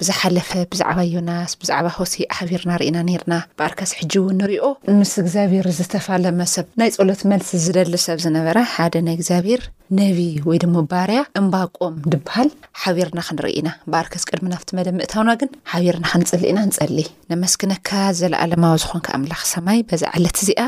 ብዝሓለፈ ብዛዕባ ዮናስ ብዛዕባ ሆሴእ ሓቢርና ርኢና ኔርና በኣርከስ ሕጂ ውን ንሪኦ። ምስ እግዚኣብሄር ዝተፋለመ ሰብ ናይ ጸሎት መልሲ ዝደሊ ሰብ ዝነበረ ሓደ ናይ እግዚኣብሄር ነብይ ወይ ደሞ ባርያ እምባቆም ድብሃል ሓቢርና ክንርኢ ኢና በኣርከስ ቅድሚ ናብቲ መደብ ምእታውና ግን ሓቢርና ክንጽሊ ኢና ንጸሊ ነመስግነካ ዘለኣለማዊ ዝኾንካ ኣምላኽ ሰማይ በዛ ዕለት እዚኣ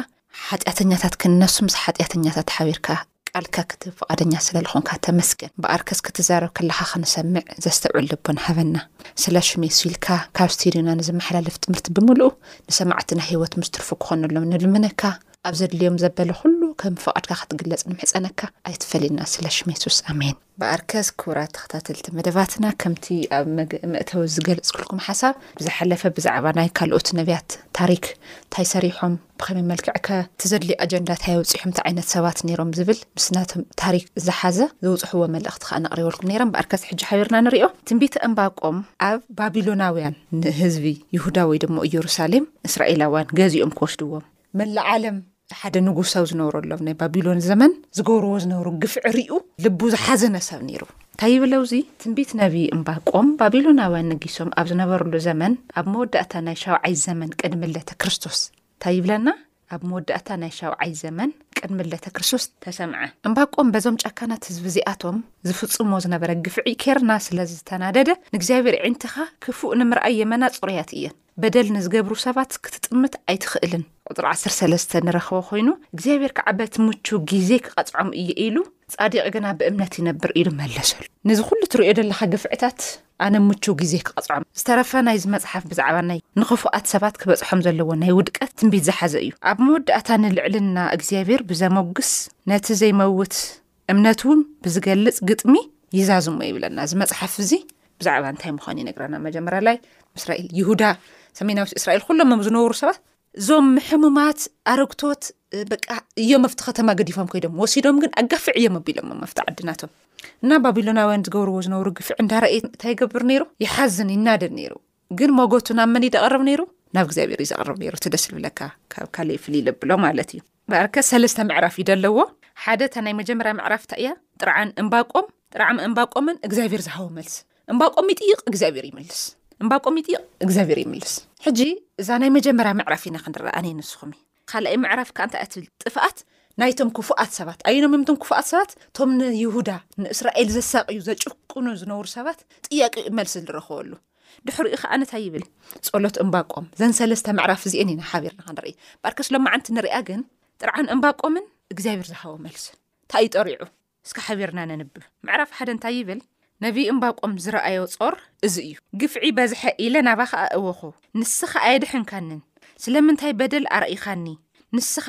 ሓጢኣተኛታት ክንነሱ ምስ ሓጢኣተኛታት ሓቢርካ ቃልካ ክትህብ ፍቓደኛ ስለ ልኾንካ ተመስገን። ብኣርከስ ክትዛረብ ከለኻ ክንሰምዕ ዘስተውዕል ልቦና ሃበና። ስለ ሽም የሱስ ኢልካ ካብ ስቱድዮና ንዝመሓላለፍ ትምህርቲ ብምልኡ ንሰማዕትና ህይወት ምስ ትርፉ ክኾነሎም ንልምነካ። ኣብ ዘድልዮም ዘበለ ኹሉ ከም ፍቓድካ ክትግለጽ ንምሕጸነካ። ኣይትፈለየና ስለ ሽም የሱስ ኣሜን። ብኣርከስ ክቡራት ተኸታተልቲ መደባትና ከምቲ ኣብ መእተዊ ዝገለጽኩልኩም ሓሳብ ብዝሓለፈ ብዛዕባ ናይ ካልኦት ነቢያት ታሪክ እንታይ ሰሪሖም ብኸመይ መልክዕ ከ ትዘድልዩ ኣጀንዳ እንታይ የውፅሖም እንታይ ዓይነት ሰባት ነይሮም ዝብል ምስ ናቶም ታሪክ ዝሓዘ ዘውፅሕዎ መልእኽቲ ከዓ ነቕሪበልኩም ነይረም ብኣርከስ ሕጂ ሓቢርና ንሪኦ ትንቢተ እምባቆም ኣብ ባቢሎናውያን ንህዝቢ ይሁዳ ወይ ደሞ ኢየሩሳሌም እስራኤላውያን ገዚኦም ክወስድዎም መላእ ዓለም ሓደ ንጉስ ኣብ ዝነብረሎም ናይ ባቢሎን ዘመን ዝገብርዎ ዝነብሩ ግፍዒ ሪኡ ልቡ ዝሓዘነ ሰብ ነይሩ እንታይ ይብል ኣብዚ ትንቢት ነቢይ እምባቆም ባቢሎናውያን ነጊሶም ኣብ ዝነበርሉ ዘመን ኣብ መወዳእታ ናይ ሻውዓይ ዘመን ቅድሚ ልደተ ክርስቶስ እንታይ ይብለና ኣብ መወዳእታ ናይ ሻውዓይ ዘመን ቅድሚ ልደተ ክርስቶስ ተሰምዐ እምባቆም በዞም ጨካናት ህዝቢ እዚኣቶም ዝፍጽሞ ዝነበረ ግፍዒ ኬርና ስለ ዝተናደደ ንእግዚኣብሔር ዒንትኻ ክፉእ ንምርኣይ የመና ጽሩያት እየን በደል ንዝገብሩ ሰባት ክትጥምት ኣይትኽእልን። ቁጽሪ ዓሰርተ ሰለስተ ንረኽቦ ኮይኑ እግዚኣብሔር ከዓ በቲ ምቹው ጊዜ ክቐጽዖም እየ ኢሉ ጻዲቕ ግና ብእምነት ይነብር ኢሉ መለሰሉ። ነዚ ኩሉ ትርእዮ ዘለኻ ግፍዕታት ኣነ ምቹው ጊዜ ክቐጽዖም። ዝተረፈ ናይዚ መጽሓፍ ብዛዕባ ናይ ንኽፉኣት ሰባት ክበጽሖም ዘለዎ ናይ ውድቀት ትንቢት ዝሓዘ እዩ። ኣብ መወዳእታ ንልዕልና እግዚኣብሔር ብዘሞግስ ነቲ ዘይመውት እምነት እውን ብዝገልጽ ግጥሚ ይዛዝሞ ይብለና እዚ መፅሓፍ እዚ ብዛዕባ እንታይ ምዃኑ ይነግረና መጀመርያ ላይ እስራኤል ይሁዳ ሰሜናዊት እስራኤል ኩሎም ም ዝነብሩ ሰባት እዞም ምሕሙማት ኣረግቶት በቃ እዮም ኣብቲ ከተማ ገዲፎም ኮይዶም ወሲዶም ግን ኣጋፍዕ እዮም ኣቢሎም ኣብቲ ዓድናቶም እና ባቢሎናውያን ዝገብርዎ ዝነብሩ ግፍዕ እንዳረእ እንታይ ይገብር ነይሩ ይሓዝን ይናደድ ነይሩ ግን ሞጎቱ ናብ መን ዩ ዘቕርብ ነይሩ ናብ እግዚኣብሔር እዩ ዘቕርብ ነይሩ እቲ ደስ ዝብለካ ካብ ካልእ ፍልይ ዘብሎ ማለት እዩ በርከት ሰለስተ ምዕራፍ እዩ ደለዎ ሓደ እታ ናይ መጀመርያ ምዕራፍ እንታይ እያ ጥርዓን እምባቆም ጥርዓም እምባቆምን እግዚኣብሔር ዝሃቦ መልሲ እምባቆም ይጥይቕ እግዚኣብሔር ይምልስ እምባቆም ይጥይቕ እግዚኣብሔር ይምልስ ሕጂ እዛ ናይ መጀመርያ ምዕራፍ ኢና ክንረኣነ ንስኹም እዩ ካልኣይ ምዕራፍ ከ እንታይ እያ ትብል ጥፍኣት ናይቶም ክፉኣት ሰባት ኣይኖም እምቶም ክፉኣት ሰባት እቶም ንይሁዳ ንእስራኤል ዘሳቅዩ ዘጭቁኑ ዝነብሩ ሰባት ጥያቂ መልሲ ዝረኽበሉ ድሕሪኡ ከኣ እንታይ ይብል ጸሎት እምባቆም ዘን ሰለስተ ምዕራፍ እዚኤን ኢና ሓቢርና ክንርኢ ባርከስ ሎማዓንቲ ንሪኣ ግን ጥርዓን እምባቆምን እግዚኣብሔር ዝሃቦ መልስን እንታይ እዩ ጠሪዑ እስከ ሓቢርና ነንብብ ምዕራፍ ሓደ እንታይ ይብል ነቢይ እምባቆም ዝረኣዮ ጾር እዚ እዩ ግፍዒ በዝሐ ኢለ ናባኻ ኣእወኹ ንስኻ ኣየድሐንካንን ስለምንታይ በደል ኣርእኻኒ ንስኻ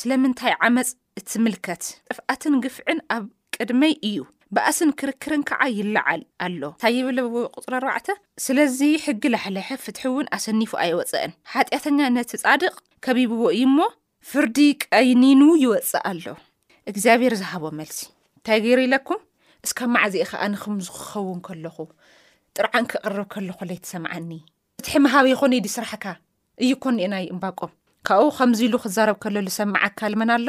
ስለምንታይ ዓመፅ እትምልከት ጥፍኣትን ግፍዕን ኣብ ቅድመይ እዩ፣ ባእስን ክርክርን ከዓ ይለዓል ኣሎ። እንታይ ይብል ኣብ ቁፅሪ ኣርባዕተ? ስለዚ ሕጊ ላሕለሐ፣ ፍትሒ እውን ኣሰኒፉ ኣይወፀእን፣ ሓጢኣተኛ ነቲ ፃድቕ ከቢብዎ እዩ እሞ፣ ፍርዲ ቀይኒኑ ይወፅእ ኣሎ። እግዚኣብሔር ዝሃቦ መልሲ እንታይ ገይሩ ኢለኩም? እስካብ መዓዝ እየ ከኣ ንክምዚ ክኸውን ከለኹ ጥርዓን ከቕርብ ከለኹ ለይትሰምዓኒ? ፍትሒ ምሃብ ይኹን ኢዲ ስራሕካ እዩ እኮ እኒኤ ናይ እምባቆም ካብኡ ከምዚ ኢሉ ክዛረብ ከሎ ልሰምዕ ኣካል መን ኣሎ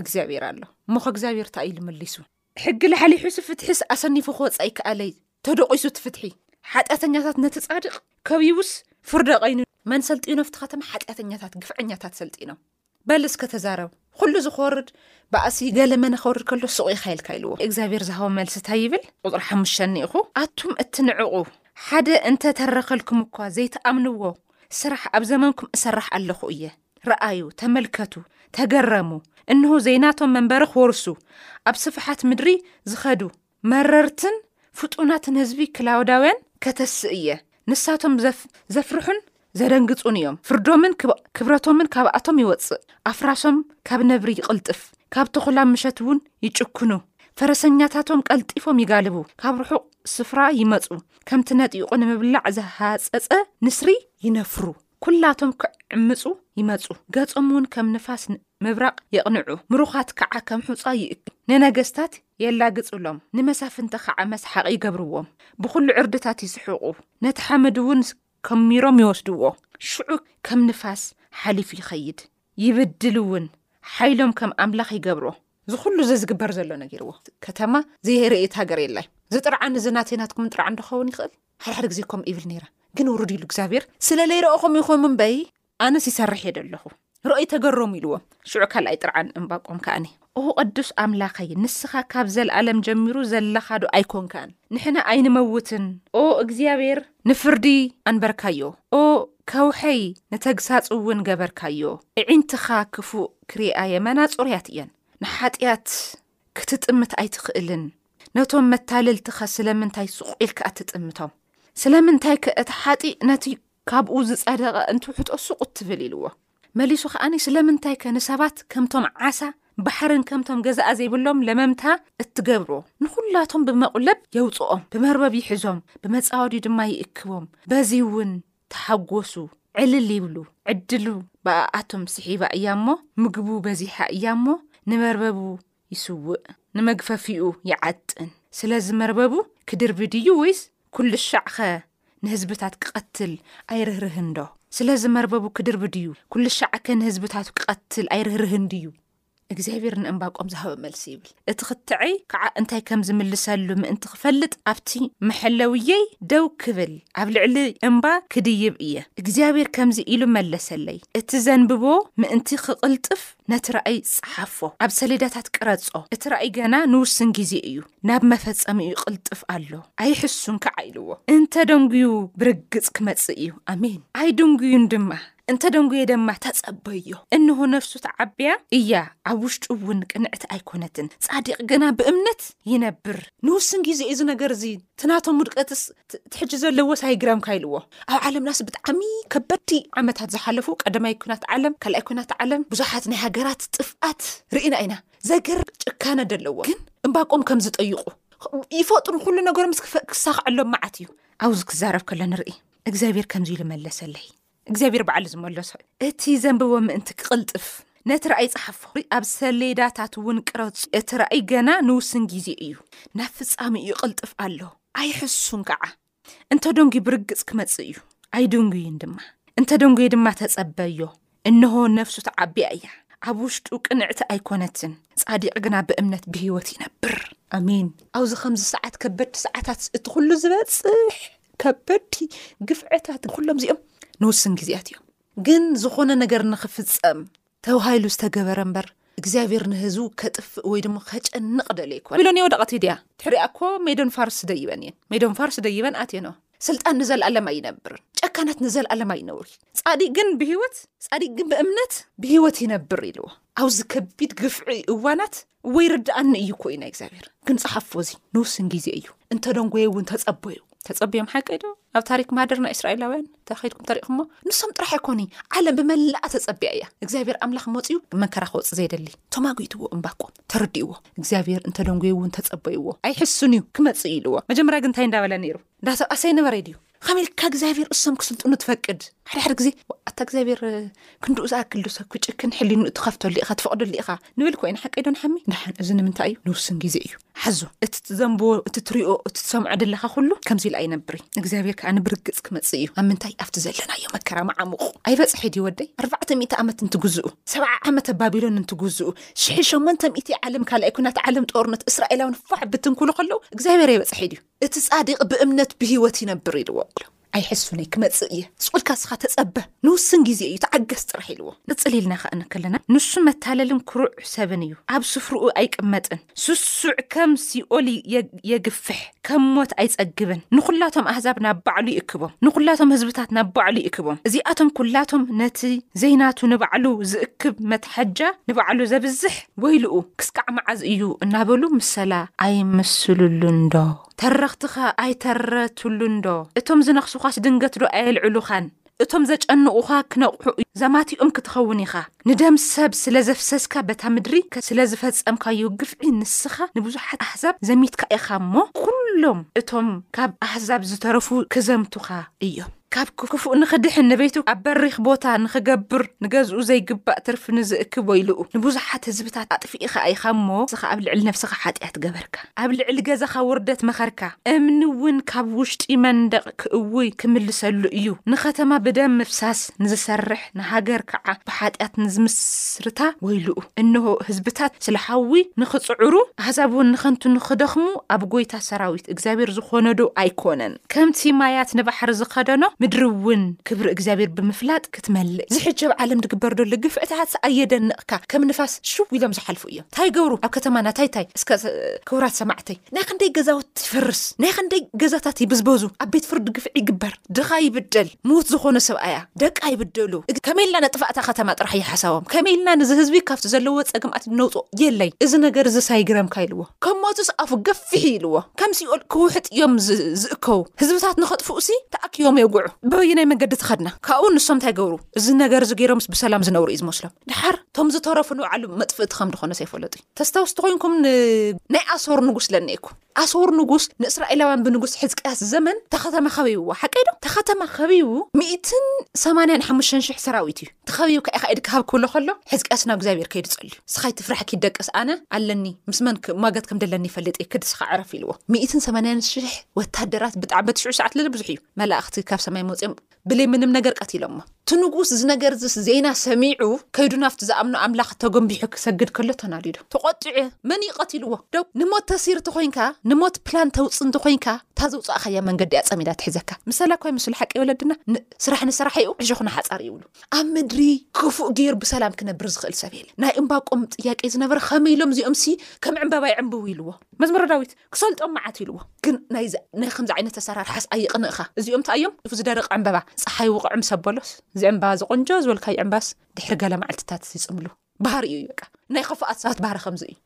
እግዚኣብሔር ኣሎ እሞ ከእግዚኣብሔር ታይ እዩ ልመሊሱ ሕጊ ላሕሊሑስ ፍትሒስ ኣሰኒፉ ክወፅ ኣይከኣለይ ተደቂሱ እቲ ፍትሒ ሓጢኣተኛታት ነቲ ፃድቅ ከብይቡስ ፍርደ ቀይኑ መን ሰልጢኖ ኣብቲ ከተማ ሓጢኣተኛታት ግፍዐኛታት ሰልጢኖም በል እስከ ተዛረብ ኩሉ እዚ ክወርድ ባእሲ ገለ መነ ክወርድ ከሎ ሱቕ ኢኻ ኢልካ ኢልዎ እግዚኣብሔር ዝሃቦ መልሲ እንታይ ይብል ቁፅሪ ሓሙሽተ እኒኢኹ ኣቱም እትንዕቑ ሓደ እንተ ተረኸልኩም እኳ ዘይትኣምንዎ ስራሕ ኣብ ዘመንኩም እሰራሕ ኣለኹ እየ ረኣዩ ተመልከቱ ተገረሙ እንሆ ዘይናቶም መንበሪ ክወርሱ ኣብ ስፍሓት ምድሪ ዝኸዱ መረርትን ፍጡናትን ህዝቢ ክላውዳውያን ከተስእ እየ። ንሳቶም ዘፍርሑን ዘደንግጹን እዮም። ፍርዶምን ክብረቶምን ካብኣቶም ይወጽእ። ኣፍራሶም ካብ ነብሪ ይቕልጥፍ፣ ካብ ተኹላ ምሸት እውን ይጭክኑ። ፈረሰኛታቶም ቀልጢፎም ይጋልቡ፣ ካብ ርሑቕ ስፍራ ይመጹ፣ ከምቲ ነጢቑ ንምብላዕ ዝሃጸጸ ንስሪ ይነፍሩ። ኵላቶም ክዕምጹ ይመጹ፣ ገጾምውን ከም ንፋስ ምብራቕ የቕንዑ፣ ምሩኻት ከዓ ከም ሑጻ ይእክቡ። ንነገስታት የላግጹሎም፣ ንመሳፍንቲ ከዓ መስሓቒ ይገብርዎም። ብዅሉ ዕርድታት ይስሕቑ፣ ነቲ ሓመድውን ከሚሮም ይወስድዎ። ሽዑ ከም ንፋስ ሓሊፉ ይኸይድ፣ ይብድልውን፣ ሓይሎም ከም ኣምላኽ ይገብሮ። እዚ ዅሉ እዚ ዝግበር ዘሎ ነገርዎ፣ ከተማ ዘየርእየት ሃገር የላን። እዚ ጥርዓን እዚ ናተይ ናትኩምን ጥርዓን ዶ ክኸውን ይኽእል? ሓድሓደ ግዜ ከም እብል ነይረ ግን ውርድ ኢሉ እግዚኣብሔር ስለ ለይረኦኹም ኢኹም እምበይ ኣነስ ይሰርሕ እየ ደለኹ ርኦይ ተገረሙ ኢልዎም ሽዑ ካልኣይ ጥርዓን እምባቆም ከኣኒ ኦሁ ቅዱስ ኣምላኸይ ንስኻ ካብ ዘለኣለም ጀሚሩ ዘለኻዶ ኣይኮንካን ንሕና ኣይንመውትን ኦ እግዚኣብሔር ንፍርዲ ኣንበርካዮ ኦ ከውሐይ ንተግሳፅ እውን ገበርካዮ እዒንትኻ ክፉእ ክርኣየ መናፁርያት እየን ንሓጢኣት ክትጥምት ኣይትኽእልን። ነቶም መታለልትኻ ስለምንታይ ሱቕ ኢልካ እትጥምቶም? ስለምንታይከ እቲ ሓጢእ ነቲ ካብኡ ዝጸደቐ እንትውሕጦ ሱቕ እትብል ኢልዎ። መሊሱ ከኣኒ ስለምንታይከ ንሰባት ከምቶም ዓሳ ባሕርን ከምቶም ገዛእ ዘይብሎም ለመምታ እትገብሮ? ንዅላቶም ብመቝለብ የውጽኦም፣ ብመርበብ ይሕዞም፣ ብመጻወዲ ድማ ይእክቦም። በዚ እውን ተሓጎሱ ዕልል ይብሉ ዕድሉ ብኣኣቶም ስሒባ እያ እሞ ምግቡ በዚሓ እያ እሞ ንመርበቡ ይስውእ ንመግፈፊኡ ይዓጥን ስለዚ መርበቡ ክድርቢ ድዩ ወይስ ኩልሻዕኸ ንህዝብታት ክቐትል ኣይርህርህንዶ ስለዚ መርበቡ ክድርቢ ድዩ ኩልሻዕከ ንህዝብታቱ ክቐትል ኣይርህርህን ድዩ እግዚኣብሔር ንእምባቆም ዝሃቦ መልሲ ይብል እቲ ክትዕይ ከዓ እንታይ ከም ዝምልሰሉ ምእንቲ ክፈልጥ ኣብቲ መሐለውየይ ደው ክብል ኣብ ልዕሊ እምባ ክድይብ እየ እግዚኣብሔር ከምዚ ኢሉ መለሰለይ እቲ ዘንብቦ ምእንቲ ክቕልጥፍ ነቲ ራእይ ፀሓፎ ኣብ ሰሌዳታት ቅረጾ እቲ ራእይ ገና ንውስን ግዜ እዩ ናብ መፈጸሚኡ ይቕልጥፍ ኣሎ ኣይሕሱን ከዓ ኢልዎ እንተ ደንጉዩ ብርግጽ ክመጽእ እዩ ኣሜን ኣይድንጉዩን ድማ እንተ ደንጉየ ደማ ተጸበዮ እንሆ ነፍሱ ተዓብያ እያ ኣብ ውሽጡ እውን ቅንዕቲ ኣይኮነትን ጻዲቅ ግና ብእምነት ይነብር ንውስን ግዜ እዚ ነገር እዚ ትናቶም ውድቀትስ ትሕጂ ዘለዎስ ኣይግረምካ ኢልዎ ኣብ ዓለምናስ ብጣዕሚ ከበድቲ ዓመታት ዝሓለፉ ቀደማይ ኩናት ዓለም ካልኣይ ኩናት ዓለም ብዙሓት ናይ ሃገራት ጥፍኣት ርኢና ኢና ዘገር ጭካነ ደለዎ ግን እምባቆም ከም ዝጠይቁ ይፈጥሩ ኩሉ ነገሮም ክሳኽዐሎም መዓት እዩ ኣብዚ ክዛረብ ከሎ ንርኢ እግዚኣብሔር ከምዚ ኢሉ መለሰለይ እግዚኣብሔር በዓሉ ዝመለሶ እዩ እቲ ዘንብቦ ምእንቲ ክቕልጥፍ ነቲ ራእይ ጸሓፎ ኣብ ሰሌዳታት እውን ቅረጹ እቲ ራእይ ገና ንውስን ግዜ እዩ ናብ ፍጻሚ እዩ ይቕልጥፍ ኣሎ ኣይሕሱን ከዓ እንተ ደንጉይ ብርግጽ ክመጽእ እዩ ኣይድንጉይን ድማ እንተ ደንጉየ ድማ ተጸበዮ እንሆ ነፍሱ ተዓቢያ እያ ኣብ ውሽጡ ቅንዕቲ ኣይኮነትን ጻዲቕ ግና ብእምነት ብህይወት ይነብር ኣሜን ኣብዚ ከምዚ ሰዓት ከበድቲ ሰዓታት እቲ ኩሉ ዝበጽሕ ከበድቲ ግፍዕታት ኩሎም እዚኦም ንውስን ግዜያት እዮም ግን ዝኾነ ነገር ንኽፍጸም ተባሂሉ ዝተገበረ እምበር እግዚኣብሔር ንህዝቡ ከጥፍእ ወይ ድማ ከጨንቕ ደልየ ይኮነ ኢሎን እየ ወደቐት ድያ ትሕሪያ እኮ ሜዶን ፋርስ ደይበን እየን ሜዶን ፋርስ ደይበን ኣትየን ስልጣን ንዘለኣለም ኣይነብርን ጨካናት ንዘለኣለም ኣይነብሩ ጻዲቅ ግን ብሂወት ጻዲቅ ግን ብእምነት ብሂወት ይነብር ኢልዎ ኣብዚ ከቢድ ግፍዒ እዋናት ወይ ርድኣኒ እዩ ኮዩ ናይ እግዚኣብሔር ግን ፀሓፎ እዚ ንውስን ግዜ እዩ እንተደንጎየ እውን ተፀበዩ ተፀብዮም ሓቂ ዶ ኣብ ታሪክ ማደርና እስራኤላውያን ተኸድኩም ተሪኢኹሞ ንሶም ጥራሕ ኣይኮኒ ዓለም ብመላኣ ተፀቢያ እያ እግዚኣብሔር ኣምላኽ መፅኡ መንከራ ክወፅ ዘይደሊ ተማጒትዎ እምባቆ ተረድእዎ እግዚኣብሔር እንተደንጎዩ እውን ተፀበይዎ ኣይሕሱን እዩ ክመፅእ ኢልዎ መጀመርያ ግን እንታይ እንዳበለ ነይሩ እንዳተቃሰይ ነበረ ድዩ ከመይ ኢልካ እግዚኣብሔር እሶም ክስልጥኑ ትፈቅድ ሓደ ሓደ ግዜ ኣታ እግዚኣብሔር ክንድኡ ዝኣክል ዶ ሰብ ክጭክን ሕሊኑ እትኸፍተሉ ኢኻ ትፈቕደሉ ኢኻ ንብል ኮይና ሓቀይ ዶን ሓሚ ንሓን እዚ ንምንታይ እዩ ንውስን ግዜ እዩ ሓዞ እቲ ትዘንብዎ እቲ ትሪኦ እቲ ትሰምዖ ደለካ ኩሉ ከምዚ ኢል ኣይነብር እዩ እግዚኣብሔር ከዓ ንብርግፅ ክመፅእ እዩ ኣብ ምንታይ ኣብቲ ዘለናዮ መከራ መዓሙቑ ኣይበፅሐ ድዩ ወደይ ኣርባዕተ ሚእቲ ዓመት እንትግዝኡ ሰብዓ ዓመተ ባቢሎን እንትግዝኡ ሽሕ ሸሞንተ ሚእቲ ዓለም ካልኣይ ኩናት ዓለም ጦርነት እስራኤላውን ፋዕ ብትንክሉ ከለዉ እግዚኣብሔር ኣይበፅሐ ድዩ እቲ ጻዲቅ ብእምነት ብህይወት ይነብር ኢልዎ ኣሎ ኣይሕሱን እየ ክመጽእ እየ ስቁልካ እስኻ ተጸበ ንውስን ግዜ እዩ ተዓገስ ጥራሕ ኢልዎ። ቅጽል ኢልና ከእን ከለና ንሱ መታለልን ኩሩዕ ሰብን እዩ ኣብ ስፍርኡ ኣይቅመጥን ስሱዕ ከም ሲኦል የግፍሕ ከም ሞት ኣይጸግብን ንኩላቶም ኣህዛብ ናብ ባዕሉ ይእክቦም ንኩላቶም ህዝብታት ናብ ባዕሉ ይእክቦም እዚኣቶም ኩላቶም ነቲ ዘይናቱ ንባዕሉ ዝእክብ መትሓጃ ንባዕሉ ዘብዝሕ ወይልኡ ክስቃዕ መዓዝ እዩ እናበሉ ምሰላ ኣይምስሉሉንዶ? ተረኽትኸ ኣይተረቱሉንዶ? እቶም ዝነኽሱኻስ ድንገትዶ ኣየልዕሉኻን? እቶም ዘጨንቑኻ ክነቕሑ ዘማቲኦም ክትኸውን ኢኻ። ንደም ሰብ ስለ ዘፍሰስካ በታ ምድሪ ስለ ዝፈጸምካዮ ግፍዒ ንስኻ ንብዙሓት ኣህዛብ ዘሚትካ ኢኻ እሞ፣ ኩሎም እቶም ካብ ኣህዛብ ዝተረፉ ክዘምቱኻ እዮም። ካብ ክፉእ ንኽድሕን ንቤቱ ኣብ በሪኽ ቦታ ንኽገብር ንገዝኡ ዘይግባእ ትርፊ ንዝእክብ ወይልኡ። ንብዙሓት ህዝብታት ኣጥፊእኻ ኢኻ እሞ ንስኻ ኣብ ልዕሊ ነብስኻ ሓጢኣት ገበርካ። ኣብ ልዕሊ ገዛኻ ውርደት መኸርካ። እምኒ እውን ካብ ውሽጢ መንደቕ ክእውይ ክምልሰሉ እዩ። ንኸተማ ብደም ምፍሳስ ንዝሰርሕ ንሃገር ከዓ ብሓጢኣት ንዝምስርታ ወይልኡ። እንሆ ህዝብታት ስለ ሓዊ ንኽጽዕሩ ኣሕዛብ እውን ንኸንቱ ንኽደኽሙ ኣብ ጐይታ ሰራዊት እግዚኣብሔር ዝኾነዶ ኣይኮነን። ከምቲ ማያት ንባሕሪ ዝኸደኖ ምድሪ እውን ክብሪ እግዚኣብሔር ብምፍላጥ ክትመልእ ዝሕጀብ ዓለም ድግበር ደሎ ግፍዕታት ኣየደንቕካ ከም ንፋስ ሽው ኢሎም ዝሓልፉ እዮም ታይ ገብሩ ኣብ ከተማና ታይ ታይ እስከ ክብራት ሰማዕተይ ናይ ክንደይ ገዛውት ይፈርስ ናይ ክንደይ ገዛታት ይብዝበዙ ኣብ ቤት ፍርዲ ግፍዒ ይግበር ድኻ ይብደል ምዉት ዝኾነ ሰብኣያ ደቃ ይብደሉ ከመይ ኢልና ነጥፋእታ ከተማ ጥራሕ ይሓሳቦም ከመይ ኢልና ንዚ ህዝቢ ካብቲ ዘለዎ ፀግምኣት ነውፅኦ የለይ እዚ ነገር እዚ ሳይግረምካ ኢልዎ ከሞትስ ኣፉ ገፍ ፍሕፍሕ ኢልዎ ከም ሲኦል ክውሕጥ ኢዮም ዝእከቡ ህዝብታት ንኸጥፍኡሲ ተኣኪቦም የውግዑ በበየናይ መንገዲ ተኸድና ካብኡ ንሶም እንታይ ገብሩ እዚ ነገር እዚ ገይሮምስ ብሰላም ዝነብሩ ኢዩ ዝመስሎም ደሓር እቶም ዝተረፉ ንባዕሉ መጥፍእቲ ከም ዝኾነስ ኣይፈለጡይ ተስታውስቲ ኮይንኩም ናይ ኣሶር ንጉስ ለነይኩ ኣሶር ንጉስ ንእስራኤላውያን ብንጉስ ሕዝቅያስ ዘመን ተኸተማ ኸበይዎ ሓቀይዶ ተኸተማ ኸበይቡ ሚእትን ሰማንያን ሓሙሽተን ሽሕ ሰራዊት እዩ ተኸቢብካ ኢኻ ኢድካ ሃብ ክብሎ ከሎ ሕዝቅያስ ናብ እግዚኣብሔር ከይዱ ጸልዩ ንስኻ ኣይትፍራሕ ኪድ ደቅስ ኣነ ኣለኒ ምስ መን ክማገት ከም ደለኒ ይፈልጥ እየ ክድስኻ ዕረፍ ኢልዎ ሚእትን ሰማንያን ሽሕ ወታደራት ብጣዕ በትሽዑ ሰዓት ልል ብዙሕ እዩ መላእኽቲ ካብ ሰማይ መፅኦም ብለይ ምንም ነገር ቀቲሎሞ እቲ ንጉስ እዚ ነገር ዝስ ዜና ሰሚዑ ከይዱ ናብቲ ዝኣምኖ ኣምላኽ ተጎንቢሑ ክሰግድ ከሎ ተናዲዱ ተቖጢዑ መን እዩ ቀቲልዎ ደው ንሞት ተሲር ተኾይንካ ንሞት ፕላን ተውፅ እንተኾይንካ እታ ዘውፃእኻያ መንገዲ እያ ፀሚዳ ትሕዘካ ምሰላ ኳይ ምስሉ ሓቂ ወለድና ስራሕ ንስራሕ እዩ ዕሾኽ ንሓፃር እዩ ይብሉ ኣብ ምድሪ ክፉእ ገይሩ ብሰላም ክነብር ዝኽእል ሰብ የለ ናይ እምባቆም ጥያቄ ዝነበረ ከመይ ኢሎም እዚኦም ሲ ከም ዕምበባ ይዕምብቡ ኢልዎ መዝሙረ ዳዊት ክሰልጦም መዓት ኢልዎ ግን ናይ ከምዚ ዓይነት ኣሰራርሓስ ኣይቕንእኻ እዚኦም እንታይ እዮም እፍ ዝደረቕ ዕምበባ ፀሓይ ውቕዕም ሰበሎስ እዚ ዕምባ ዝቆንጆ ዝበልካይ ዕምባስ ድሕሪ ገለ መዓልትታት ይፅምሉ ባህሪ እዩ በቃ ናይ ኸፋኣት ሰባት ባህሪ ከምዚ እዩ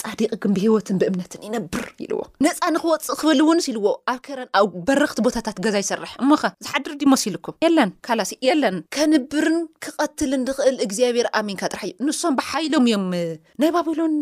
ጻዲቅ ግን ብሂወትን ብእምነትን ይነብር ኢልዎ ነፃ ንክወፅእ ክብል እውንስ ኢልዎ ኣብ ከረን ኣብ በረኽቲ ቦታታት ገዛ ይሰርሕ እሞኸ ዝሓድር ዲ መሲልኩም የለን ካላስ የለን ከንብርን ክቐትልን ዝኽእል እግዚኣብሔር ኣሚንካ ጥራሕ እዩ ንሶም ብሓይሎም እዮም ናይ ባቢሎን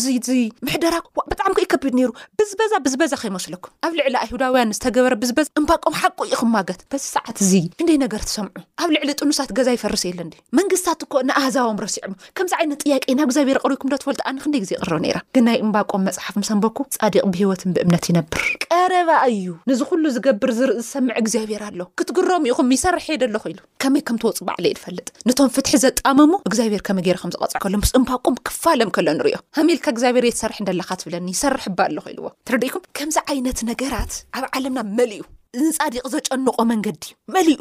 እዚ እዚ ምሕደራ ብጣዕሚ ከ ይከብድ ነይሩ ብዝበዛ ብዝበዛ ከይመስለኩም ኣብ ልዕሊ ኣይሁዳውያን ዝተገበረ ብዝበዛ እምባቆም ሓቁ እዩ ክማገት በዚ ሰዓት እዚ ክንደይ ነገር ትሰምዑ ኣብ ልዕሊ ጥኑሳት ገዛ ይፈርስ የለን ዲ መንግስታት እኮ ንኣህዛቦም ረሲዖም ከምዚ ዓይነት ጥያቄ ናብ እግዚኣብሔር ኣቕሪብኩም ዶ ትፈልጡ ኣነ ክንደይ ግዜ ይቕረብ ነይረ ግን ናይ እምባቆም መጽሓፍ ምስ ኣንበኩ ጻዲቅ ብህይወትን ብእምነት ይነብር ቀረባ እዩ ንዚ ኩሉ ዝገብር ዝርኢ ዝሰምዕ እግዚኣብሔር ኣሎ ክትግረሙ ኢኹም ይሰርሕ እየ ደለኹ ኢሉ ከመይ ከም ትወጹ ባዕለ እየ ዝፈልጥ ንቶም ፍትሒ ዘጣመሙ እግዚኣብሔር ከመይ ገይረ ከም ዝቐጽዕ ከሎ ምስ እምባቆም ክፋለም ከሎ ንሪኦ ሃም ኢልካ እግዚኣብሔር እየ ትሰርሕ እንደለኻ ትብለኒ ይሰርሕ እባ ኣለኹ ኢልዎ ትርድኢኩም ከምዚ ዓይነት ነገራት ኣብ ዓለምና መሊኡ ንጻዲቅ ዘጨንቆ መንገዲ መሊኡ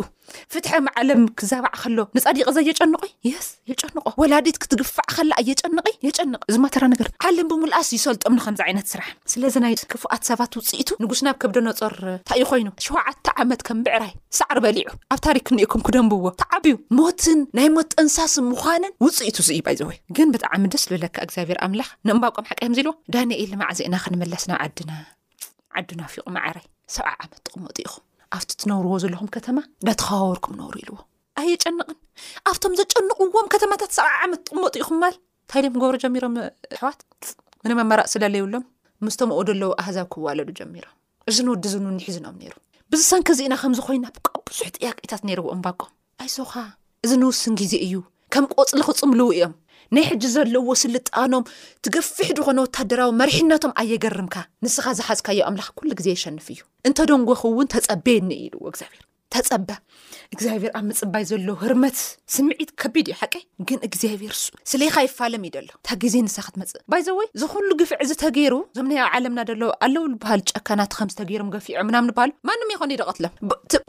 ፍትሐ መዓለም ክዛባዕ ከሎ ንፃዲቅ ዘይ የጨንቆይ የስ የጨንቆ ወላዲት ክትግፋዕ ከላ የጨንቀይ የጨንቅ እዚ ማተራ ነገር ዓለም ብምልኣስ ይሰልጦም ንከምዚ ዓይነት ስራሕ ስለዚ ናይ ክፉኣት ሰባት ውፅኢቱ ንጉስ ናብ ከብደ ነፆር ታእዩ ኮይኑ ሸውዓተ ዓመት ከም ብዕራይ ሳዕሪ በሊዑ ኣብ ታሪክ እኒእኩም ክደንብዎ ተዓብዩ ሞትን ናይ ሞት ጠንሳስ ምዃንን ውፅኢቱ እዚ እዩ ባይዘወይ ግን ብጣዕሚ ደስ ልብለካ እግዚኣብሔር ኣምላኽ ንእምባቆም ሓቀ ከምዚ ኢልዎ ዳንኤል መዓዘ ኢና ክንምለስ ናብ ዓድና ዓዱ ናፊቑ መዓረይ ሰብዓ ዓመት ትቕመጡ ኢኹም ኣብቲ ትነብርዎ ዘለኹም ከተማ እንዳተኸባበርኩም ነብሩ ኢልዎ ኣየጨንቕን ኣብቶም ዘጨንቕዎም ከተማታት ሰብዓ ዓመት ትቕመጡ ኢኹም ማል እንታይ ድም ገብሮ ጀሚሮም ኣሕዋት ምን መመራፅ ስለለይብሎም ምስቶም ኦዶ ኣለዉ ኣህዛብ ክዋለዱ ጀሚሮም እዚ ንወዲ ዝንውኒሒዝኖም ነይሩ ብዝሰንኪ እዚኢና ከምዝኮይና ብዙሕ ጥያቄታት ነይርዎ እምባቆም ኣይዞኻ እዚ ንውስን ግዜ እዩ ከም ቆጽሊ ክጽምልው እዮም ናይ ሕጂ ዘለዎ ስልጣኖም ትገፊሕ ድኾነ ወታደራዊ መሪሕነቶም ኣየገርምካ ንስኻ ዝሓዝካዮ ኣምላኽ ኩሉ ግዜ የሸንፍ እዩ እንተ ደንጎኹ እውን ተጸበየኒ ኢልዎ እግዚኣብሔር ተጸበ እግዚኣብሔር ኣብ ምጽባይ ዘሎ ህርመት ስምዒት ከቢድ እዩ ሓቀይ ግን እግዚኣብሔር ስሌኻ ይፋለም ይደሎ እታ ግዜ ንሳ ክትመጽእ ባይዘወይ ዝኩሉ ግፍዕ እዚ ተገይሩ ዞም ናይ ኣብ ዓለምና ደሎ ኣለዉ ልበሃሉ ጨካናት ከምዚ ተገይሮም ገፊዖም ምናም ንበሃሉ ማንም የኮነ እዩ ድቀትሎም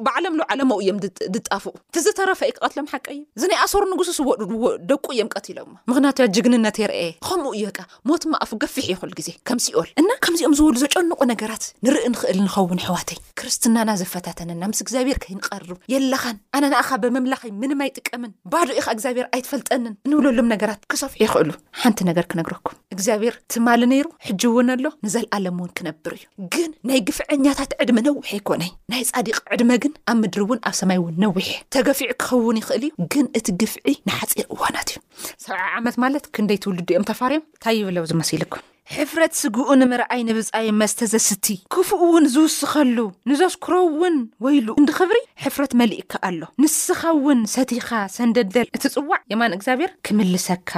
ባዕሎም ልዓለመኡ እዮም ድጣፍኡ ትዝተረፈ እዩ ክቀትሎም ሓቀዩ እዚ ናይ ኣሰሩ ንጉሱስ እዎድዎ ደቁ እዮም ቀትሎሞ ምክንያቱ ያ ጅግንነት የርኤ ከምኡ እዩ ቃ ሞት ማኣፉ ገፊሕ እዩ ኩሉ ግዜ ከምሲኦል እና ከምዚኦም ዝበሉ ዘጨንቁ ነገራት ንርኢ ንክእል ንኸውን ሕዋተይ ክርስትናና ዘፈታተነና ምስ እግዚኣብሔር ከይንቐርብ የለኻን ኣነ ንኣኻ በመምላኸይ ምንም ኣይጥቀምን ባዶ ኢኻ እግዚኣብሔር ኣይትፈልጠንን እንብለሎም ነገራት ክሰፍሑ ይኽእሉ ሓንቲ ነገር ክነግረኩም እግዚኣብሔር ትማሊ ነይሩ ሕጂ እውን ኣሎ ንዘለኣለም እውን ክነብር እዩ ግን ናይ ግፍዐኛታት ዕድመ ነዊሕ ኣይኮነይ ናይ ፃዲቅ ዕድመ ግን ኣብ ምድሪ እውን ኣብ ሰማይ እውን ነዊሕ ተገፊዑ ክኸውን ይኽእል እዩ ግን እቲ ግፍዒ ንሓፂር እዋናት እዩ ሰብዓ ዓመት ማለት ክንደይ ትውልዱ እዮም ተፋርዮም እንታይ ይብለው ዝመሲልኩም ሕፍረት ስግኡ ንምርኣይ ንብጻዩ መስተ ዘስቲ ክፉእ ውን ዝውስኸሉ ንዘስክሮ ውን ወይሉ ክንዲ ክብሪ ሕፍረት መሊእካ ኣሎ ንስኻ ውን ሰቲኻ ሰንደልደል እቲ ጽዋዕ የማን እግዚኣብሔር ክምልሰካ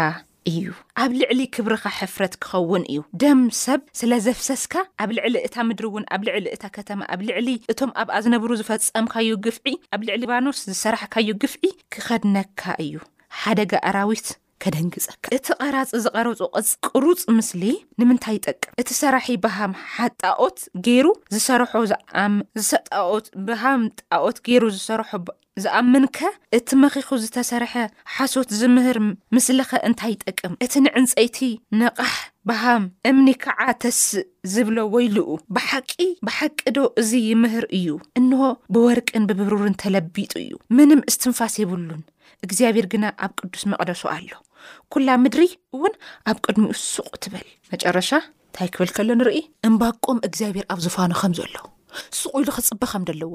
እዩ ኣብ ልዕሊ ክብርኻ ሕፍረት ክኸውን እዩ ደም ሰብ ስለ ዘፍሰስካ ኣብ ልዕሊ እታ ምድሪ ውን ኣብ ልዕሊ እታ ከተማ ኣብ ልዕሊ እቶም ኣብኣ ዝነብሩ ዝፈጸምካዩ ግፍዒ ኣብ ልዕሊ ሊባኖስ ዝሰራሕካዩ ግፍዒ ክኸድነካ እዩ ሓደጋ ኣራዊት ከደንግጸካ። እቲ ቀራጺ ዝቐረጾ ቅጽ ቅሩጽ ምስሊ ንምንታይ ይጠቅም? እቲ ሰራሒ ብሃም ሓጣኦት ገይሩ ዝሰረሖ ዝኣም ዝሰጣኦት ብሃም ጣኦት ገይሩ ዝሰረሖ ዝኣምንከ እቲ መኺኹ ዝተሰርሐ ሓሶት ዝምህር ምስልኸ እንታይ ይጠቅም? እቲ ንዕንጸይቲ ነቓሕ ብሃም እምኒ ከዓ ተስእ ዝብሎ ወይልኡ ብሓቂ ብሓቂ ዶ እዚ ይምህር እዩ? እንሆ ብወርቅን ብብሩርን ተለቢጡ እዩ ምንም እስትንፋስ የብሉን። እግዚኣብሔር ግና ኣብ ቅዱስ መቕደሱ ኣሎ ኩላ ምድሪ እውን ኣብ ቅድሚኡ ሱቕ ትበል መጨረሻ እንታይ ክብል ከሎ ንርኢ እምባቆም እግዚኣብሔር ኣብ ዝፋኑ ከም ዘሎ ሱቑ ኢሉ ክፅበ ከም ዘለዎ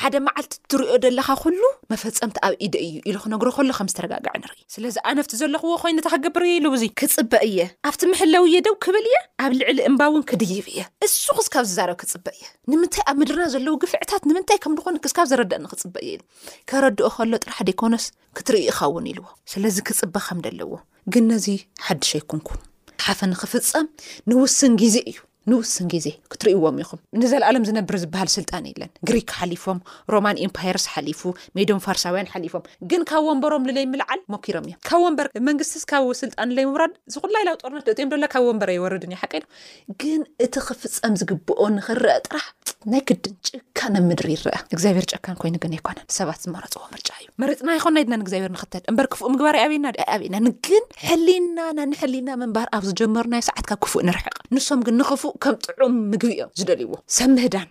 ሓደ መዓልቲ እትሪኦ ዘለካ ኩሉ መፈፀምቲ ኣብ ኢደ እዩ ኢሉ ክነግሮ ከሎ ከም ዝተረጋግዐ ንርኢ ስለዚ ኣነፍቲ ዘለክዎ ኮይኑ እታ ክገብር እየ ኢሉ ብዙ ክፅበ እየ ኣብቲ ምሕለው እየ ደው ክብል እየ ኣብ ልዕሊ እምባ እውን ክድይብ እየ እሱ ክስካብ ዝዛረብ ክፅበ እየ ንምንታይ ኣብ ምድርና ዘለዉ ግፍዕታት ንምንታይ ከም ድኾኑ ክስካብ ዘረደእ ንክፅበ እየ ኢሉ ከረድኦ ከሎ ጥራሕ ደይኮነስ ክትርኢ ኢኻውን ኢልዎ ስለዚ ክፅበ ከም ደለዎ ግን ነዚ ሓድሽ ኣይኩንኩም ሓፈ ንክፍፀም ንውስን ግዜ እዩ ንውስን ግዜ ክትርእዎም ኢኹም ንዘለኣለም ዝነብር ዝበሃል ስልጣን የለን ግሪክ ሓሊፎም ሮማን ኤምፓየርስ ሓሊፉ ሜዶም ፋርሳውያን ሓሊፎም ግን ካብ ወንበሮም ልለይ ምልዓል ሞኪሮም እዮም ካብ ወንበር መንግስቲስ ካብ ስልጣን ለይ ምውራድ ዝኩላ ኢላዊ ጦርነት ደጥዮም ዶላ ካብ ወንበር ኣይወርድን እዩ ሓቀ ግን እቲ ክፍጸም ዝግብኦ ንክረእ ጥራሕ ናይ ግድን ጭካነ ምድሪ ይረኣ እግዚኣብሔር ጨካን ኮይኑ ግን ኣይኮነን ሰባት ዝመረፅዎ ምርጫ እዩ መሪፅና ኣይኮና ይድና ንእግዚኣብሔር ንክተል እምበር ክፉእ ምግባር ኣይኣብና ኣይኣብናን ግን ሕሊናና ንሕሊና ምንባር ኣብ ዝጀመርናዮ ሰዓት ካብ ክፉእ ንርሕቕ ንሶም ግን ንክፉእ ከም ጥዑም ምግቢ እዮም ዝደልይዎ ሰብ ምህዳን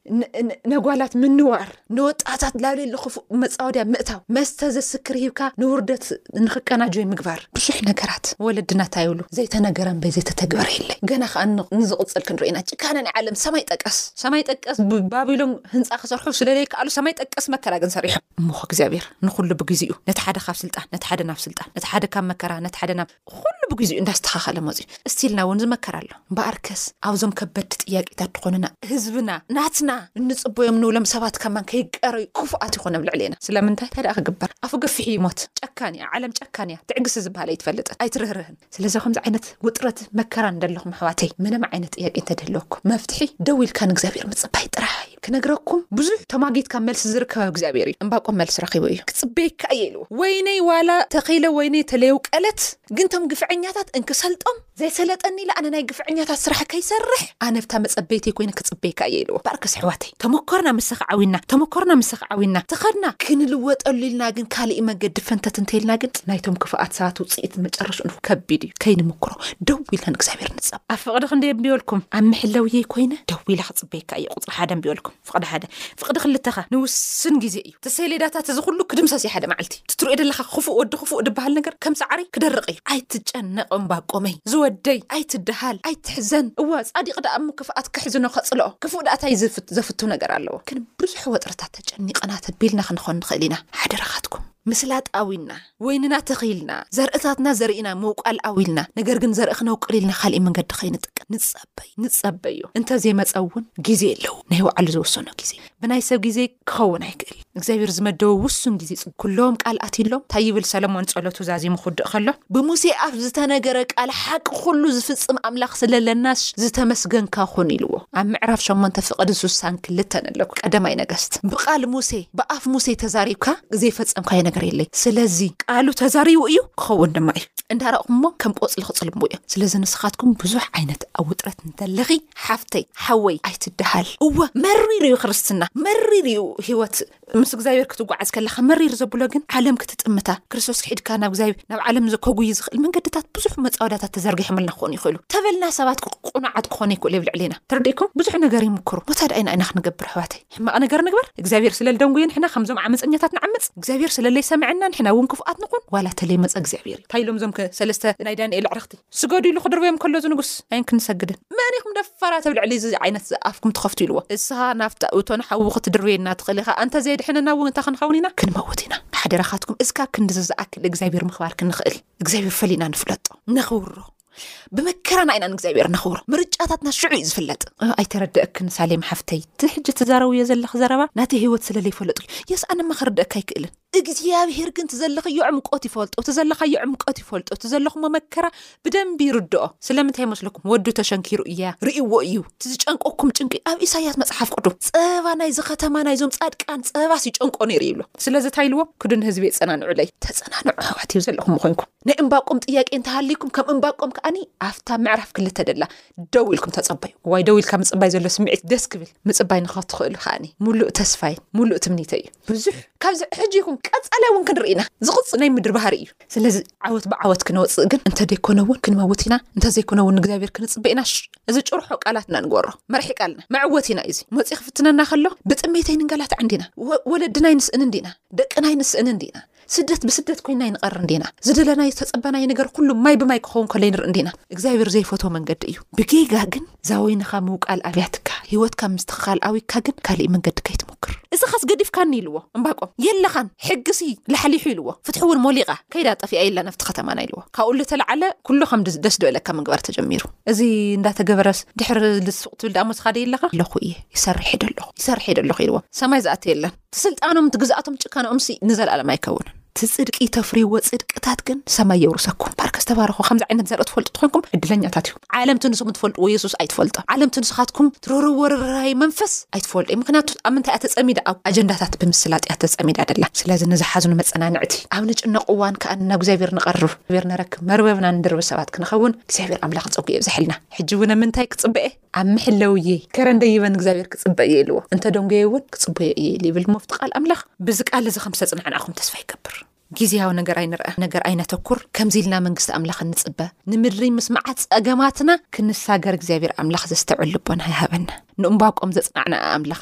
ነጓላት ምንዋር ንወጣታት ላብ ሌሊ ክፉእ መጻወድያ ምእታው፣ መስተ ዘስክር ሂብካ ንውርደት ንክቀናጆይ ምግባር፣ ብዙሕ ነገራት ወለድና እንታይ ይብሉ ዘይተነገረ እምበይ ዘይተተግበረ የለይ፣ ገና ከኣ ንዝቕጽል ክንርኢ ኢና፣ ጭካነ ናይ ዓለም ሰማይ ጠቀስ ሰማይ ጠቀስ ባቢሎን ህንጻ ክሰርሑ ስለ ዘይከኣሉ ሰማይ ጠቀስ መከራ ግን ሰሪሖም። እሞኸ እግዚኣብሄር ንኹሉ ብግዚኡ ነቲ ሓደ ካብ ስልጣን ነቲ ሓደ ናብ ስልጣን ነቲ ሓደ ካብ መከራ ነቲ ሓደ ናብ። ኹሉ ብግዜኡ እንዳስተኻኸለ መፅዩ እስቲልና እውን ዝመከር ኣሎ እምበኣርከስ ኣብዞም ከበድቲ ጥያቄታት ትኾኑና ህዝብና ናትና እንፅበዮም ንብሎም ሰባት ከማን ከይቀረዩ ክፉኣት ይኾኖም ልዕሌና ስለምንታይ እንታይ ደኣ ክግበር ኣፉ ገፊሑ ይሞት ጨካን እያ ዓለም ጨካን እያ ትዕግስቲ ዝበሃል ኣይትፈልጥን ኣይትርህርህን ስለዚ ከምዚ ዓይነት ውጥረት መከራን ደለኹም ኣሕዋተይ ምንም ዓይነት ጥያቄ እንተደለወኩም መፍትሒ ደው ኢልካ ንእግዚኣብሔር ምፅባይ ጥራሕ ክነግረኩም ብዙሕ ተማጊትካ መልሲ ዝርከብ ኣብ እግዚኣብሔር እዩ እንባቆም መልሲ ረኪቡ እዩ ክፅበየካ እየ ኢልዎ ወይነይ ዋላ ተኪለ ወይነይ ተለየውቀለት ግን ቶም ግፍዐኛታት እንክሰልጦም ዘይሰለጠኒ ኢለ ኣነ ናይ ግፍዐኛታት ስራሕ ከይሰርሕ ኣነ ብታ መፀበይተይ ኮይነ ክፅበየካ እየ ኢልዎ ባርከስ ኣሕዋተይ ተመኮርና ምሳኪ ዓዊና ተመኮርና ምሳኪ ዓዊና ተከድና ክንልወጠሉ ኢልና ግን ካሊእ መገዲ ፈንተት እንተይልና ግን ናይቶም ክፍኣት ሰባት ውፅኢት መጨረሽኡ ከቢድ እዩ ከይንምክሮ ደው ኢልና ንእግዚኣብሔር ንፀ ኣብ ፍቕዲ ክንደይ ኣንቢበልኩም ኣብ መሕለውየይ ኮይነ ደው ኢለ ክጽበየካ እየ ቁጽሪ ሓደ ኣንቢበልኩም ፍቕዲ ሓደ ፍቕዲ ክልተ ከ ንውስን ግዜ እዩ እቲ ሰሌዳታት እዚ ኩሉ ክድምሰስ እዩ ሓደ መዓልቲ እቲ ትርእዮ ደለኻ ክፉእ ወዲ ክፉእ ድበሃል ነገር ከም ጻዕሪ ክደርቕ እዩ ኣይትጨነቕ እምባቆመይ ዝወደይ ኣይትደሃል ኣይትሕዘን እወ ጻዲቕ ደኣ እሞ ክፍኣት ከሕዝኖ ከጽልኦ ክፉእ ደኣ ታይ ዘፍቱ ነገር ኣለዎ ግን ብዙሕ ወጥርታት ተጨኒቕና ተቢልና ክንኾን ንኽእል ኢና ሓደራኻትኩም ምስላጥ ኣዊና። ወይንና ተኺልና፣ ዘርእታትና ዘሪእና ምውቃል ኣውይልና፣ ነገር ግን ዘርኢ ክነውቅል ኢልና ካሊእ መንገዲ ከይንጥቀም ንጸበይ ንጸበዮ እንተ ዘይመጸ እውን ግዜ ኣለዎ ናይ ባዕሉ ዝወሰኖ ግዜ ብናይ ሰብ ግዜ ክኸውን ኣይክእል እግዚኣብሔር ዝመደቦ ውሱን ግዜ ጽ ኩሎም ቃል ኣትዩሎም እንታይ ይብል ሰለሞን ጸሎቱ ዛዚሙ ክውድእ ከሎ ብሙሴ ኣፍ ዝተነገረ ቃል ሓቂ ኩሉ ዝፍጽም ኣምላኽ ስለለናስ ዝተመስገንካ ኩን ኢልዎ ኣብ ምዕራፍ ሸሞንተ ፍቅዲ ሱሳን ክልተን ኣለኩ ቀደማይ ነገስት ብቃል ሙሴ ብኣፍ ሙሴ ተዛሪብካ ዘይፈጸምካዮ ነገር የለይ ስለዚ ቃሉ ተዛሪቡ እዩ ክኸውን ድማ እዩ እንዳረእኹሞ ከም ቆጽሊ ክጽልሙ እዮም ስለዚ ንስኻትኩም ብዙሕ ዓይነት ኣብ ውጥረት እንተለኺ ሓፍተይ ሓወይ ኣይትደሃል እወ መሪር እዩ ክርስትና መሪር እዩ ህይወት ምስ እግዚኣብሔር ክትጓዓዝ ከለካ መሪር ዘብሎ ግን ዓለም ክትጥምታ ክርስቶስ ክሒድካ ናብ እግዚኣብሔር ናብ ዓለም ዘኮጉዩ ዝኽእል መንገድታት ብዙሕ መፃወዳታት ተዘርጊሖምልና ክኾኑ ይኽእሉ ተበልና ሰባት ቁኑዓት ክኾኑ ይክእሉ የብልዕልና ተረዲእኩም ብዙሕ ነገር ይምክሩ ቦታ ዳኣይና ኢና ክንገብር ኣሕዋተይ ሕማቅ ነገር ንግበር እግዚኣብሔር ስለልደንጉየ ንሕና ከምዞም ዓመፀኛታት ንዓምፅ እግዚኣብሔር ስለለይ ሰምዐና ንሕና እውን ክፉኣት ንኹን ዋላ ተለይ መፀ እግዚኣብሔር እዩ ታይ ኢሎም እዞም ከ ሰለስተ ናይ ዳንኤል ኣዕርኽቲ ስገዱ ኢሉ ክድርበዮም ከሎ እዚ ንጉስ ኣይን ክንሰግድን መን ኢኹም ደፋራት ኣብ ልዕሊ እዚ ዓይነት ኣፍኩም ትኸፍቱ ኢልዎ እስኻ ናፍጣ እቶን ሓዊ ክትድርበየና ትኽእል ኢኻ ኣንተዘየድሐነና እውን እንታይ ክንኸውን ኢና ክንመውት ኢና ሓደራኻትኩም እስካብ ክንድዚ ዝኣክል እግዚኣብሔር ምኽባር ክንኽእል እግዚኣብሔር ፈሊና ንፍለጦ ነኽብሮ ብመከራና ኢና ንእግዚኣብሔር ነኽብሮ ምርጫታትና ሽዑ እዩ ዝፍለጥ ኣይተረደእክን ሳሌም ሓፍተይ እቲ ሕጂ ትዛረብዮ ዘለኽ ዘረባ ናተ ህይወት ስለ ዘይፈለጡ የስ ኣነማ ክርደእካ ኣይክእልን እግዚኣብሔር ግን ትዘለኽዮ ዕምቆት ይፈልጦ እቲ ዘለኻዮ ዕምቆት ይፈልጦ እቲ ዘለኹሞ መከራ ብደንቢ ይርድኦ ስለምንታይ መስለኩም ወዱ ተሸንኪሩ እያ ርእዎ እዩ እቲ ዝጨንቆኩም ጭንቂ ኣብ ኢሳያስ መፅሓፍ ቅዱ ፀባ ናይዚ ከተማ ናይዞም ፃድቃን ፀባስ ይጨንቆ ነይሩ ይብሎ ስለዚ እንታይ ኢልዎ ክዱን ህዝቢ የፀናንዑለይ ተፀናንዑ ኣሕዋት እዩ ዘለኹም ኮይንኩም ናይ እምባቆም ጥያቄ እንተሃልይኩም ከም እምባቆም ከዓኒ ኣብታ ምዕራፍ ክልተ ደላ ደው ኢልኩም ተጸበዩ ዋይ ደው ኢልካ ምጽባይ ዘሎ ስምዒት ደስ ክብል ምጽባይ ንኸትኽእሉ ከዓኒ ሙሉእ ተስፋይን ሙሉእ ትምኒተ እዩ ብዙሕ ካብዚ ሕጂ ይኹን ቀጻላይ እውን ክንርኢ ኢና ዝቕጽ ናይ ምድሪ ባህሪ እዩ ስለዚ ዓወት ብዓወት ክነወጽእ ግን እንተደይኮነ እውን ክንመውት ኢና እንተዘይኮነ እውን እግዚኣብሔር ክንጽበ ኢና እዚ ጭርሖ ቃላትና ንገሮ መርሒ ቃልና መዕወት ኢና እዚ መፂ ክፍትነና ከሎ ብጥሜተይ ንንገላትዕ እንዲና ወለድና ይንስእን እንዲና ደቅና ይንስእን እንዲና ስደት ብስደት ኮይና ኣይንቐር እንዲና። ዝደለናዮ ዝተጸበናዮ ነገር ኩሉ ማይ ብማይ ክኸውን ከሎ ይንርኢ እንዲና። እግዚኣብሔር ዘይፈትዎ መንገዲ እዩ። ብጌጋ ግን ዛወይንኻ ምውቃል ኣብያትካ ህይወትካ ምስትኽኻል ኣውካ ግን ካሊእ መንገዲ ከይትሞክር። እዚኻስ ገዲፍካኒ ኢልዎ እምባቆም የለኻን ሕግሲ ላሕሊሑ ኢልዎ ፍትሒ እውን ሞሊቓ ከይዳ ጠፊኣ የላ ናብቲ ከተማና ኢልዎ ካብኡ ልተላዓለ ኩሉ ከም ደስ ዶ ኢለካ ምግባር ተጀሚሩ እዚ እንዳተገበረስ ድሕሪ ልስቕ ትብል ዳሞ ስኻደ የለኻ ኣለኹ እየ ይሰርሕ ደለኹ ይሰርሕ ደለኹ ኢልዎ ሰማይ ዝኣተ የለን። እቲ ስልጣኖም እቲ ግዝኣቶም ጭካነኦምሲ ንዘለኣለም ኣይከውንን እቲ ፅድቂ ተፍርይዎ ፅድቅታት ግን ሰማይ የውርሰኩም ባርከስ ተባረኹ ከምዚ ዓይነት ዘርኢ ትፈልጡ ትኾንኩም ዕድለኛታት እዩ ዓለም ትንስኹም ትፈልጥዎ የሱስ ኣይትፈልጦ ዓለም ትንስኻትኩም ትርርወርራይ መንፈስ ኣይትፈልጡ እዩ ምክንያቱ ኣብ ምንታይ እያ ተፀሚዳ ኣብ ኣጀንዳታት ብምስላጥ እያ ተፀሚዳ ደላ ስለዚ ንዝሓዝኑ መፀናንዕቲ ኣብ ንጭነቕ እዋን ከዓ ናብ እግዚኣብሔር ንቐርብ እግዚኣብሔር ነረክብ መርበብና ንድርብ ሰባት ክንኸውን እግዚኣብሔር ኣምላኽ ፀጉ የብዝሐልና ሕጂ እውን ኣብ ምንታይ ክፅበኤ ኣብ ምሕለውየይ ከረን ደይበን እግዚኣብሔር ክጽበ እየ ኢልዎ እንተ ደንጎየ እውን ክጽበዮ እየ ኢሉ ይብል መፍቲ ቃል ኣምላኽ ብዚ ቃል እዚ ከም ዝተጽናዕናዕኹም ተስፋ ይገብር ጊዜያዊ ነገር ኣይንርኣ ነገር ኣይነተኩር ከምዚ ኢልና መንግስቲ ኣምላኽ እንጽበ ንምድሪ ምስ መዓት ጸገማትና ክንሳገር እግዚኣብሔር ኣምላኽ ዘስተውዕል ልቦና ይሃበና ንእምባቆም ዘጽናዕናኣ ኣምላኽ